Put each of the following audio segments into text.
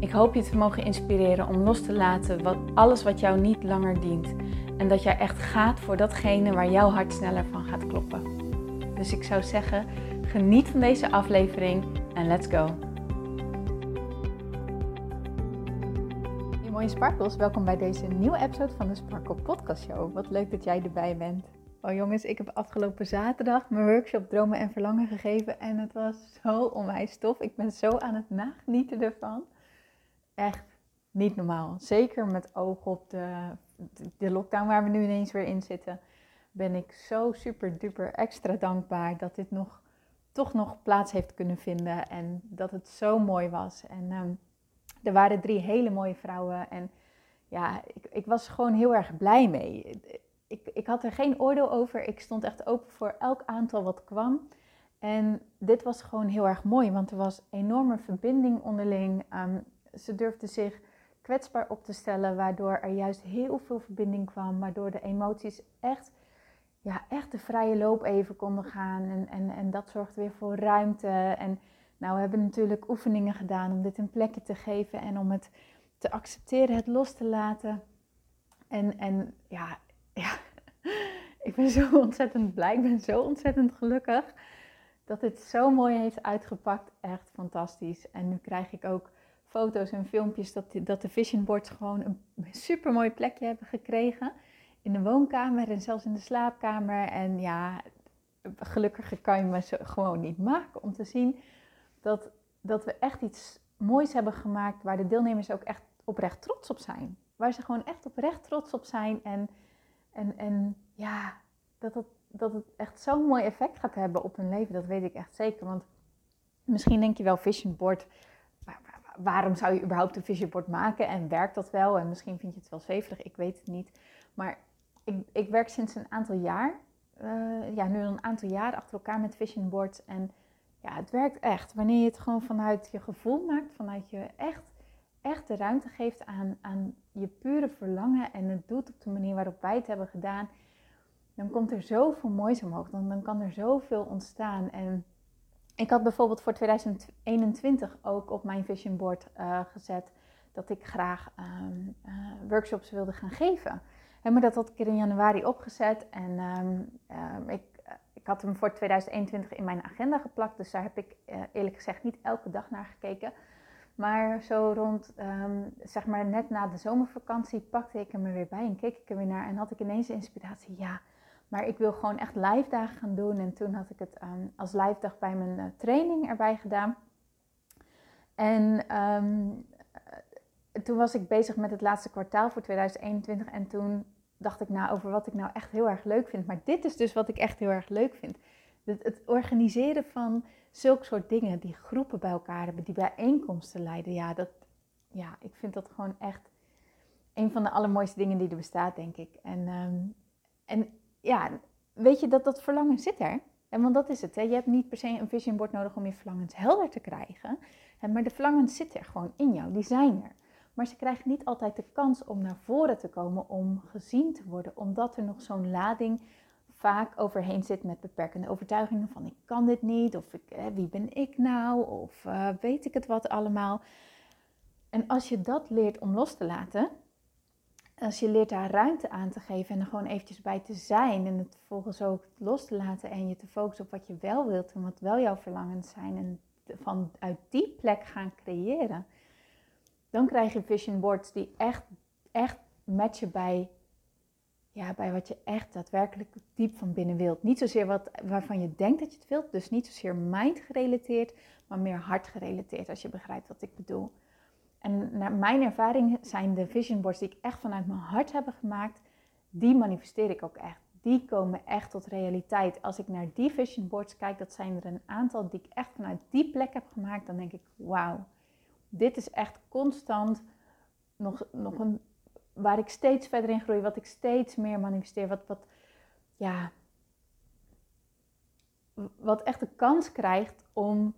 Ik hoop je te mogen inspireren om los te laten wat, alles wat jou niet langer dient. En dat jij echt gaat voor datgene waar jouw hart sneller van gaat kloppen. Dus ik zou zeggen, geniet van deze aflevering en let's go. Hey mooie sparkles, welkom bij deze nieuwe episode van de Sparkle Podcast Show. Wat leuk dat jij erbij bent. Oh jongens, ik heb afgelopen zaterdag mijn workshop Dromen en Verlangen gegeven en het was zo onwijs tof. Ik ben zo aan het nagenieten ervan echt niet normaal. Zeker met oog op de, de lockdown waar we nu ineens weer in zitten. Ben ik zo super duper extra dankbaar dat dit nog, toch nog plaats heeft kunnen vinden. En dat het zo mooi was. En ehm, er waren drie hele mooie vrouwen. En ja, ik, ik was gewoon heel erg blij mee. Ik, ik had er geen oordeel over. Ik stond echt open voor elk aantal wat kwam. En dit was gewoon heel erg mooi, want er was enorme verbinding onderling. Um, ze durfde zich kwetsbaar op te stellen, waardoor er juist heel veel verbinding kwam, waardoor de emoties echt, ja, echt de vrije loop even konden gaan. En, en, en dat zorgde weer voor ruimte. En nou, we hebben natuurlijk oefeningen gedaan om dit een plekje te geven en om het te accepteren, het los te laten. En, en ja, ja, ik ben zo ontzettend blij, ik ben zo ontzettend gelukkig dat dit zo mooi heeft uitgepakt. Echt fantastisch. En nu krijg ik ook foto's en filmpjes dat, dat de vision boards gewoon een super mooi plekje hebben gekregen. In de woonkamer en zelfs in de slaapkamer. En ja, gelukkig kan je me gewoon niet maken om te zien dat, dat we echt iets moois hebben gemaakt waar de deelnemers ook echt oprecht trots op zijn. Waar ze gewoon echt oprecht trots op zijn. En, en, en ja, dat het, dat het echt zo'n mooi effect gaat hebben op hun leven, dat weet ik echt zeker. Want misschien denk je wel, vision board, waarom zou je überhaupt een vision board maken en werkt dat wel? En misschien vind je het wel zweverig, ik weet het niet. Maar ik, ik werk sinds een aantal jaar, uh, ja, nu een aantal jaar achter elkaar met vision boards. En ja, het werkt echt. Wanneer je het gewoon vanuit je gevoel maakt, vanuit je echt, echt de ruimte geeft aan, aan je pure verlangen en het doet op de manier waarop wij het hebben gedaan, dan komt er zoveel moois omhoog. Dan, dan kan er zoveel ontstaan. En ik had bijvoorbeeld voor 2021 ook op mijn vision board uh, gezet dat ik graag um, uh, workshops wilde gaan geven. En maar dat had ik in januari opgezet en um, um, ik, ik had hem voor 2021 in mijn agenda geplakt. Dus daar heb ik uh, eerlijk gezegd niet elke dag naar gekeken. Maar zo rond, zeg maar net na de zomervakantie, pakte ik hem er weer bij en keek ik er weer naar. En had ik ineens de inspiratie, ja, maar ik wil gewoon echt live gaan doen. En toen had ik het um, als live dag bij mijn uh, training erbij gedaan. En um, toen was ik bezig met het laatste kwartaal voor 2021. En toen dacht ik na over wat ik nou echt heel erg leuk vind. Maar dit is dus wat ik echt heel erg leuk vind. Het, het organiseren van zulke soort dingen, die groepen bij elkaar hebben, die bijeenkomsten leiden. Ja, dat, ja, ik vind dat gewoon echt een van de allermooiste dingen die er bestaat, denk ik. En, um, en ja, weet je dat dat verlangen zit er. En want dat is het. Hè? Je hebt niet per se een vision board nodig om je verlangens helder te krijgen. Maar de verlangens zitten er gewoon in jou. Die zijn er. Maar ze krijgen niet altijd de kans om naar voren te komen, om gezien te worden. Omdat er nog zo'n lading vaak overheen zit met beperkende overtuigingen van ik kan dit niet. Of ik, wie ben ik nou? Of uh, weet ik het wat allemaal. En als je dat leert om los te laten, als je leert daar ruimte aan te geven en er gewoon eventjes bij te zijn en het vervolgens ook los te laten en je te focussen op wat je wel wilt en wat wel jouw verlangens zijn en vanuit die plek gaan creëren, dan krijg je vision boards die echt, echt matchen bij, ja, bij wat je echt daadwerkelijk diep van binnen wilt. Niet zozeer wat, waarvan je denkt dat je het wilt, dus niet zozeer mind gerelateerd, maar meer hart gerelateerd als je begrijpt wat ik bedoel. En naar mijn ervaring zijn de vision boards die ik echt vanuit mijn hart heb gemaakt, die manifesteer ik ook echt. Die komen echt tot realiteit. Als ik naar die vision boards kijk, dat zijn er een aantal die ik echt vanuit die plek heb gemaakt, dan denk ik, wauw, dit is echt constant nog, nog een, waar ik steeds verder in groei, wat ik steeds meer manifesteer, wat, wat, ja, wat echt de kans krijgt om,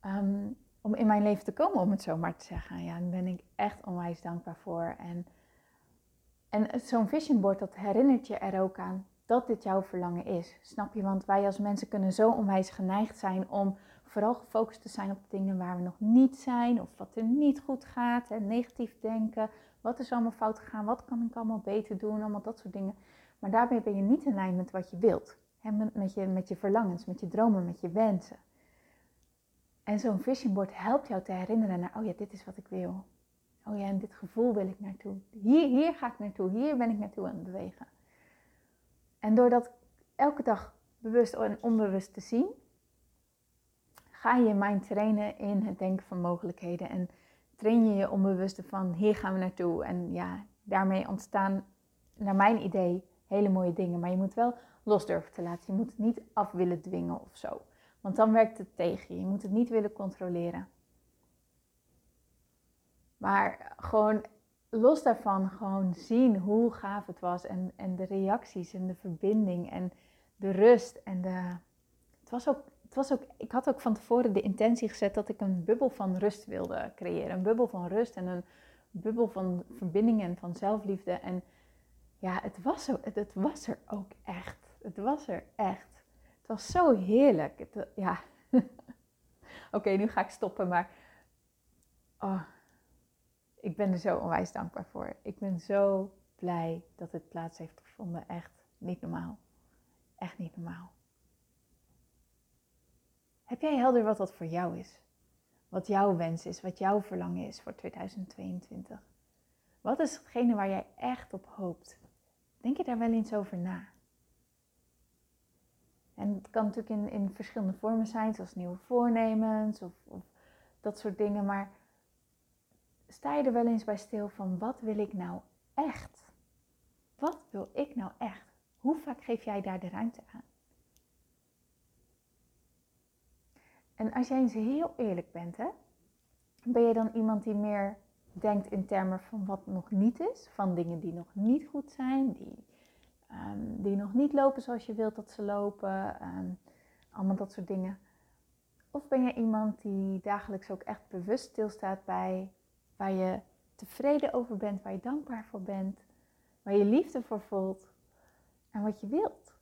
ehm, om in mijn leven te komen, om het zo maar te zeggen. Ja, daar ben ik echt onwijs dankbaar voor. En, en zo'n vision board, dat herinnert je er ook aan dat dit jouw verlangen is. Snap je? Want wij als mensen kunnen zo onwijs geneigd zijn om vooral gefocust te zijn op dingen waar we nog niet zijn, of wat er niet goed gaat, en negatief denken, wat is allemaal fout gegaan, wat kan ik allemaal beter doen, allemaal dat soort dingen. Maar daarmee ben je niet in lijn met wat je wilt, met, je, met je verlangens, met je dromen, met je wensen. En zo'n vision board helpt jou te herinneren naar, oh ja, dit is wat ik wil. Oh ja, en dit gevoel wil ik naartoe. Hier, hier ga ik naartoe, hier ben ik naartoe aan het bewegen. En door dat elke dag bewust en onbewust te zien, ga je je mind trainen in het denken van mogelijkheden. En train je je onbewuste van hier gaan we naartoe. En ja, daarmee ontstaan, naar mijn idee, hele mooie dingen. Maar je moet wel los durven te laten. Je moet het niet af willen dwingen of zo. Want dan werkt het tegen je. Je moet het niet willen controleren. Maar gewoon los daarvan gewoon zien hoe gaaf het was. En, en de reacties en de verbinding en de rust. En de... Het was ook het was ook, ik had ook van tevoren de intentie gezet dat ik een bubbel van rust wilde creëren. Een bubbel van rust en een bubbel van verbinding en van zelfliefde. En ja, het was, er, het, was er ook echt. Het was er echt. Was zo heerlijk. Het, ja. Oké, nu ga ik stoppen, maar oh, ik ben er zo onwijs dankbaar voor. Ik ben zo blij dat het plaats heeft gevonden. Echt niet normaal. Echt niet normaal. Heb jij helder wat dat voor jou is? Wat jouw wens is, wat jouw verlangen is voor 2022? Wat is hetgene waar jij echt op hoopt? Denk je daar wel eens over na? En het kan natuurlijk in, in verschillende vormen zijn, zoals nieuwe voornemens of, of dat soort dingen. Maar sta je er wel eens bij stil van wat wil ik nou echt? Wat wil ik nou echt? Hoe vaak geef jij daar de ruimte aan? En als jij eens heel eerlijk bent, hè, ben je dan iemand die meer denkt in termen van wat nog niet is, van dingen die nog niet goed zijn, die, ehm, die nog niet lopen zoals je wilt dat ze lopen, um, allemaal dat soort dingen. Of ben je iemand die dagelijks ook echt bewust stilstaat bij waar je tevreden over bent, waar je dankbaar voor bent, waar je liefde voor voelt en wat je wilt?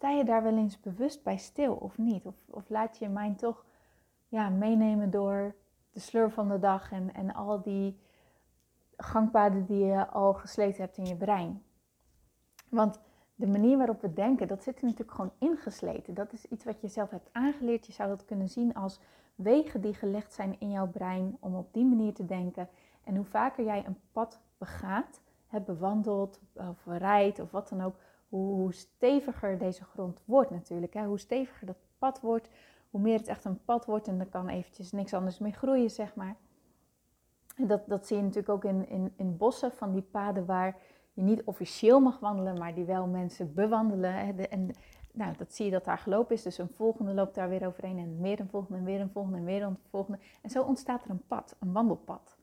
sta je daar wel eens bewust bij stil of niet? Of, of laat je je mind toch ja, meenemen door de sleur van de dag en, en al die gangpaden die je al gesleten hebt in je brein? Want de manier waarop we denken, dat zit er natuurlijk gewoon ingesleten. Dat is iets wat je zelf hebt aangeleerd. Je zou dat kunnen zien als wegen die gelegd zijn in jouw brein om op die manier te denken. En hoe vaker jij een pad begaat, hebt bewandeld of rijdt of wat dan ook, hoe steviger deze grond wordt natuurlijk. Hè? Hoe steviger dat pad wordt, hoe meer het echt een pad wordt en dan kan eventjes niks anders meer groeien, zeg maar. Dat, dat zie je natuurlijk ook in, in, in bossen van die paden waar je niet officieel mag wandelen, maar die wel mensen bewandelen. Hè? en nou, dat zie je dat daar gelopen is. Dus een volgende loopt daar weer overheen en weer een volgende en weer een volgende en weer een volgende. En zo ontstaat er een pad, een wandelpad.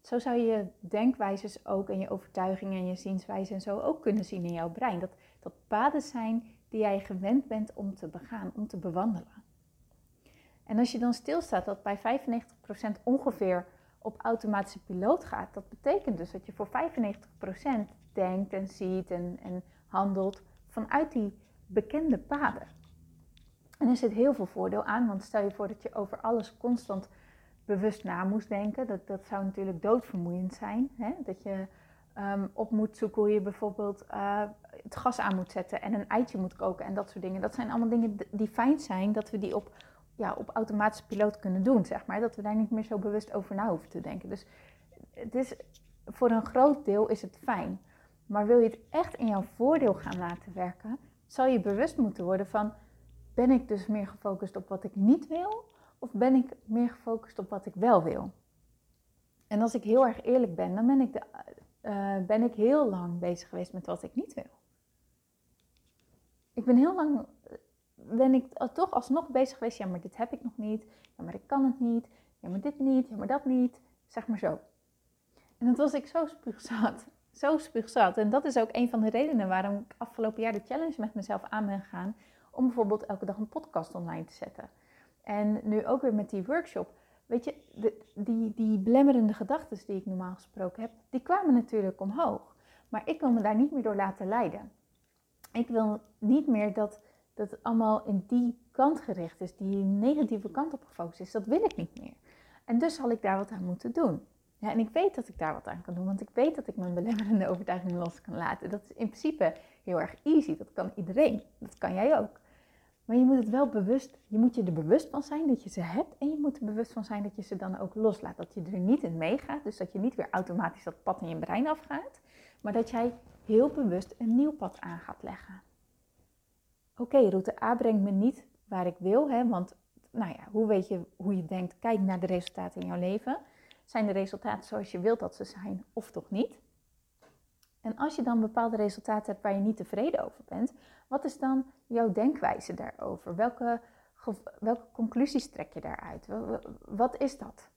Zo zou je je denkwijzes ook en je overtuigingen en je zienswijze en zo ook kunnen zien in jouw brein. Dat, dat paden zijn die jij gewend bent om te begaan, om te bewandelen. En als je dan stilstaat dat bij 95% ongeveer op automatische piloot gaat, dat betekent dus dat je voor 95% denkt en ziet en, en handelt vanuit die bekende paden. En er zit heel veel voordeel aan, want stel je voor dat je over alles constant bewust na moest denken. Dat, dat zou natuurlijk doodvermoeiend zijn. Hè? Dat je ehm, op moet zoeken hoe je bijvoorbeeld uh, het gas aan moet zetten en een eitje moet koken en dat soort dingen. Dat zijn allemaal dingen die fijn zijn, dat we die op, ja, op automatische piloot kunnen doen, zeg maar. Dat we daar niet meer zo bewust over na hoeven te denken. Dus het is, voor een groot deel is het fijn. Maar wil je het echt in jouw voordeel gaan laten werken, zal je bewust moeten worden van, ben ik dus meer gefocust op wat ik niet wil? Of ben ik meer gefocust op wat ik wel wil? En als ik heel erg eerlijk ben, dan ben ik, de, uh, ben ik heel lang bezig geweest met wat ik niet wil. Ik ben heel lang, ben ik toch alsnog bezig geweest, ja, maar dit heb ik nog niet. Ja, maar ik kan het niet. Ja, maar dit niet. Ja, maar dat niet. Zeg maar zo. En dat was ik zo spuugzat. Zo spuugzat. En dat is ook een van de redenen waarom ik afgelopen jaar de challenge met mezelf aan ben gegaan. Om bijvoorbeeld elke dag een podcast online te zetten. En nu ook weer met die workshop. Weet je, de, die, die gedachten die ik normaal gesproken heb, die kwamen natuurlijk omhoog. Maar ik wil me daar niet meer door laten leiden. Ik wil niet meer dat, dat het allemaal in die kant gericht is, die negatieve kant op gefocust is. Dat wil ik niet meer. En dus zal ik daar wat aan moeten doen. Ja, en ik weet dat ik daar wat aan kan doen, want ik weet dat ik mijn belemmerende overtuiging los kan laten. Dat is in principe heel erg easy. Dat kan iedereen. Dat kan jij ook. Maar je moet het wel bewust, je moet je er bewust van zijn dat je ze hebt. En je moet er bewust van zijn dat je ze dan ook loslaat. Dat je er niet in meegaat. Dus dat je niet weer automatisch dat pad in je brein afgaat. Maar dat jij heel bewust een nieuw pad aan gaat leggen. Oké, route A brengt me niet waar ik wil. Hè, want nou ja, hoe weet je hoe je denkt? Kijk naar de resultaten in jouw leven. Zijn de resultaten zoals je wilt dat ze zijn of toch niet? En als je dan bepaalde resultaten hebt waar je niet tevreden over bent, wat is dan jouw denkwijze daarover? Welke, welke conclusies trek je daaruit? Wat is dat?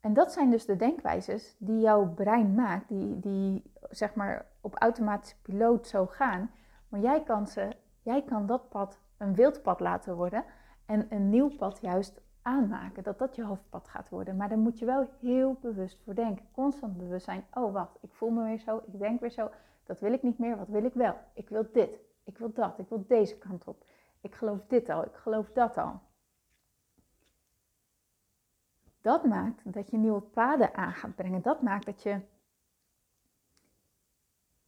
En dat zijn dus de denkwijzes die jouw brein maakt, die, die zeg maar op automatische piloot zo gaan. Maar jij kan, ze, jij kan dat pad een wildpad laten worden en een nieuw pad juist aanmaken. Dat dat je hoofdpad gaat worden. Maar daar moet je wel heel bewust voor denken. Constant bewust zijn. Oh wacht, ik voel me weer zo, ik denk weer zo. Dat wil ik niet meer, wat wil ik wel? Ik wil dit, ik wil dat, ik wil deze kant op. Ik geloof dit al, ik geloof dat al. Dat maakt dat je nieuwe paden aan gaat brengen. Dat maakt dat je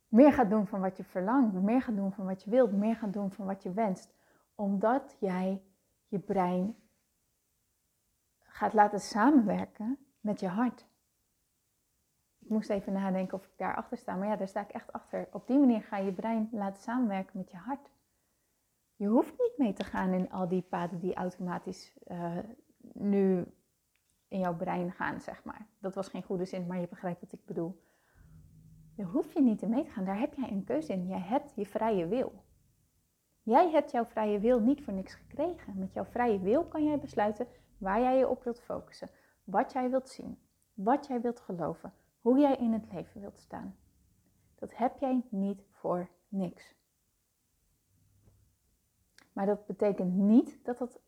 meer gaat doen van wat je verlangt, meer gaat doen van wat je wilt, meer gaat doen van wat je wenst. Omdat jij je brein gaat laten samenwerken met je hart. Ik moest even nadenken of ik daar achter sta, maar ja, daar sta ik echt achter. Op die manier ga je je brein laten samenwerken met je hart. Je hoeft niet mee te gaan in al die paden die automatisch uh, nu in jouw brein gaan, zeg maar. Dat was geen goede zin, maar je begrijpt wat ik bedoel. Daar hoef je niet in mee te gaan. Daar heb jij een keuze in. Jij hebt je vrije wil. Jij hebt jouw vrije wil niet voor niks gekregen. Met jouw vrije wil kan jij besluiten waar jij je op wilt focussen, wat jij wilt zien, wat jij wilt geloven, hoe jij in het leven wilt staan. Dat heb jij niet voor niks. Maar dat betekent niet dat het,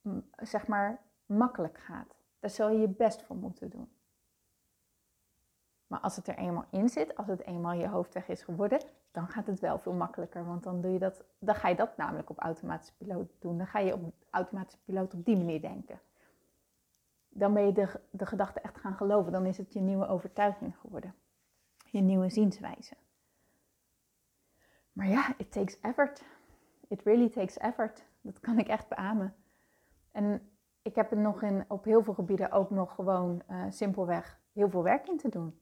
mm, zeg maar, makkelijk gaat. Daar zul je je best voor moeten doen. Maar als het er eenmaal in zit, als het eenmaal je hoofdweg is geworden, dan gaat het wel veel makkelijker. Want dan, doe je dat, dan ga je dat namelijk op automatische piloot doen. Dan ga je op automatische piloot op die manier denken. Dan ben je de, de gedachte echt gaan geloven. Dan is het je nieuwe overtuiging geworden. Je nieuwe zienswijze. Maar ja, it takes effort. It really takes effort. Dat kan ik echt beamen. En ik heb er nog in, op heel veel gebieden ook nog gewoon uh, simpelweg heel veel werk in te doen.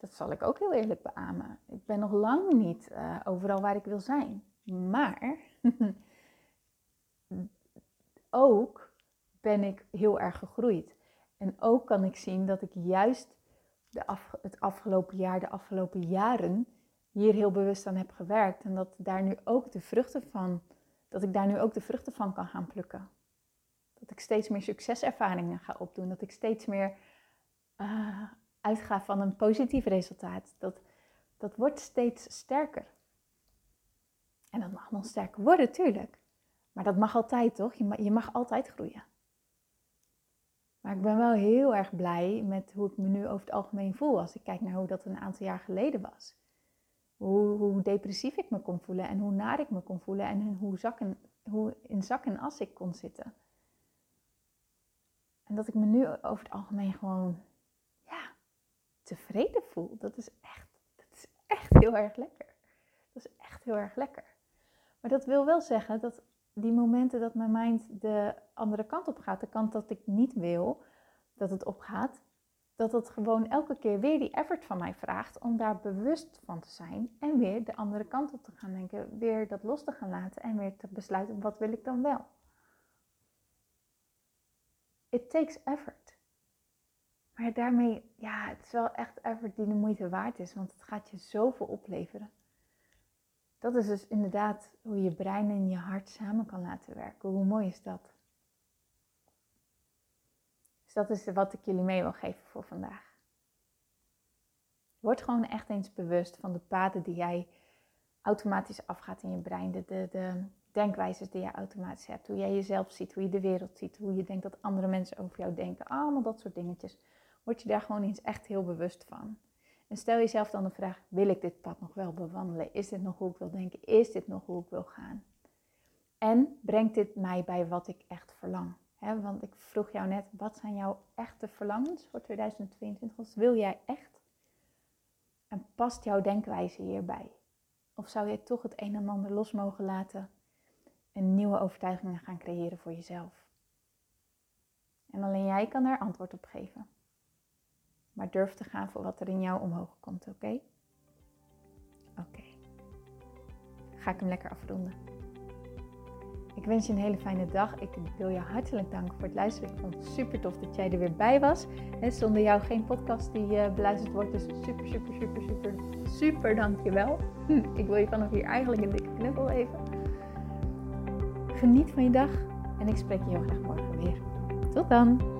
Dat zal ik ook heel eerlijk beamen. Ik ben nog lang niet uh, overal waar ik wil zijn. Maar ook ben ik heel erg gegroeid. En ook kan ik zien dat ik juist de het afgelopen jaar, de afgelopen jaren, hier heel bewust aan heb gewerkt. En dat, daar nu ook de vruchten van, dat ik daar nu ook de vruchten van kan gaan plukken. Dat ik steeds meer succeservaringen ga opdoen. Dat ik steeds meer uh, uitga van een positief resultaat. Dat, dat wordt steeds sterker. En dat mag nog sterker worden, tuurlijk. Maar dat mag altijd, toch? Je mag, je mag altijd groeien. Maar ik ben wel heel erg blij met hoe ik me nu over het algemeen voel. Als ik kijk naar hoe dat een aantal jaar geleden was. Hoe, depressief ik me kon voelen en hoe naar ik me kon voelen en hoe, zakken, hoe in zak en as ik kon zitten. En dat ik me nu over het algemeen gewoon tevreden voel. Dat is echt, dat is echt heel erg lekker. Dat is echt heel erg lekker. Maar dat wil wel zeggen dat die momenten dat mijn mind de andere kant op gaat, de kant dat ik niet wil dat het opgaat, dat het gewoon elke keer weer die effort van mij vraagt om daar bewust van te zijn en weer de andere kant op te gaan denken, weer dat los te gaan laten en weer te besluiten wat wil ik dan wel. It takes effort. Maar daarmee, ja, het is wel echt effort die de moeite waard is, want het gaat je zoveel opleveren. Dat is dus inderdaad hoe je brein en je hart samen kan laten werken. Hoe mooi is dat? Dus dat is wat ik jullie mee wil geven voor vandaag. Word gewoon echt eens bewust van de paden die jij automatisch afgaat in je brein. De, de, de denkwijzes die je automatisch hebt. Hoe jij jezelf ziet, hoe je de wereld ziet, hoe je denkt dat andere mensen over jou denken. Allemaal dat soort dingetjes. Word je daar gewoon eens echt heel bewust van. En stel jezelf dan de vraag: wil ik dit pad nog wel bewandelen? Is dit nog hoe ik wil denken? Is dit nog hoe ik wil gaan? En brengt dit mij bij wat ik echt verlang? want ik vroeg jou net, wat zijn jouw echte verlangens voor 2022? Wat wil jij echt? En past jouw denkwijze hierbij? Of zou je toch het een en ander los mogen laten en nieuwe overtuigingen gaan creëren voor jezelf? En alleen jij kan daar antwoord op geven. Maar durf te gaan voor wat er in jou omhoog komt, oké? Oké. Ga ik hem lekker afronden. Ik wens je een hele fijne dag. Ik wil je hartelijk danken voor het luisteren. Ik vond het super tof dat jij er weer bij was. zonder jou geen podcast die uh, beluisterd wordt. Dus super, super, super, super, super dankjewel. Hm, ik wil je vanaf hier eigenlijk een dikke knuffel geven. Geniet van je dag en ik spreek je heel graag morgen weer. Tot dan!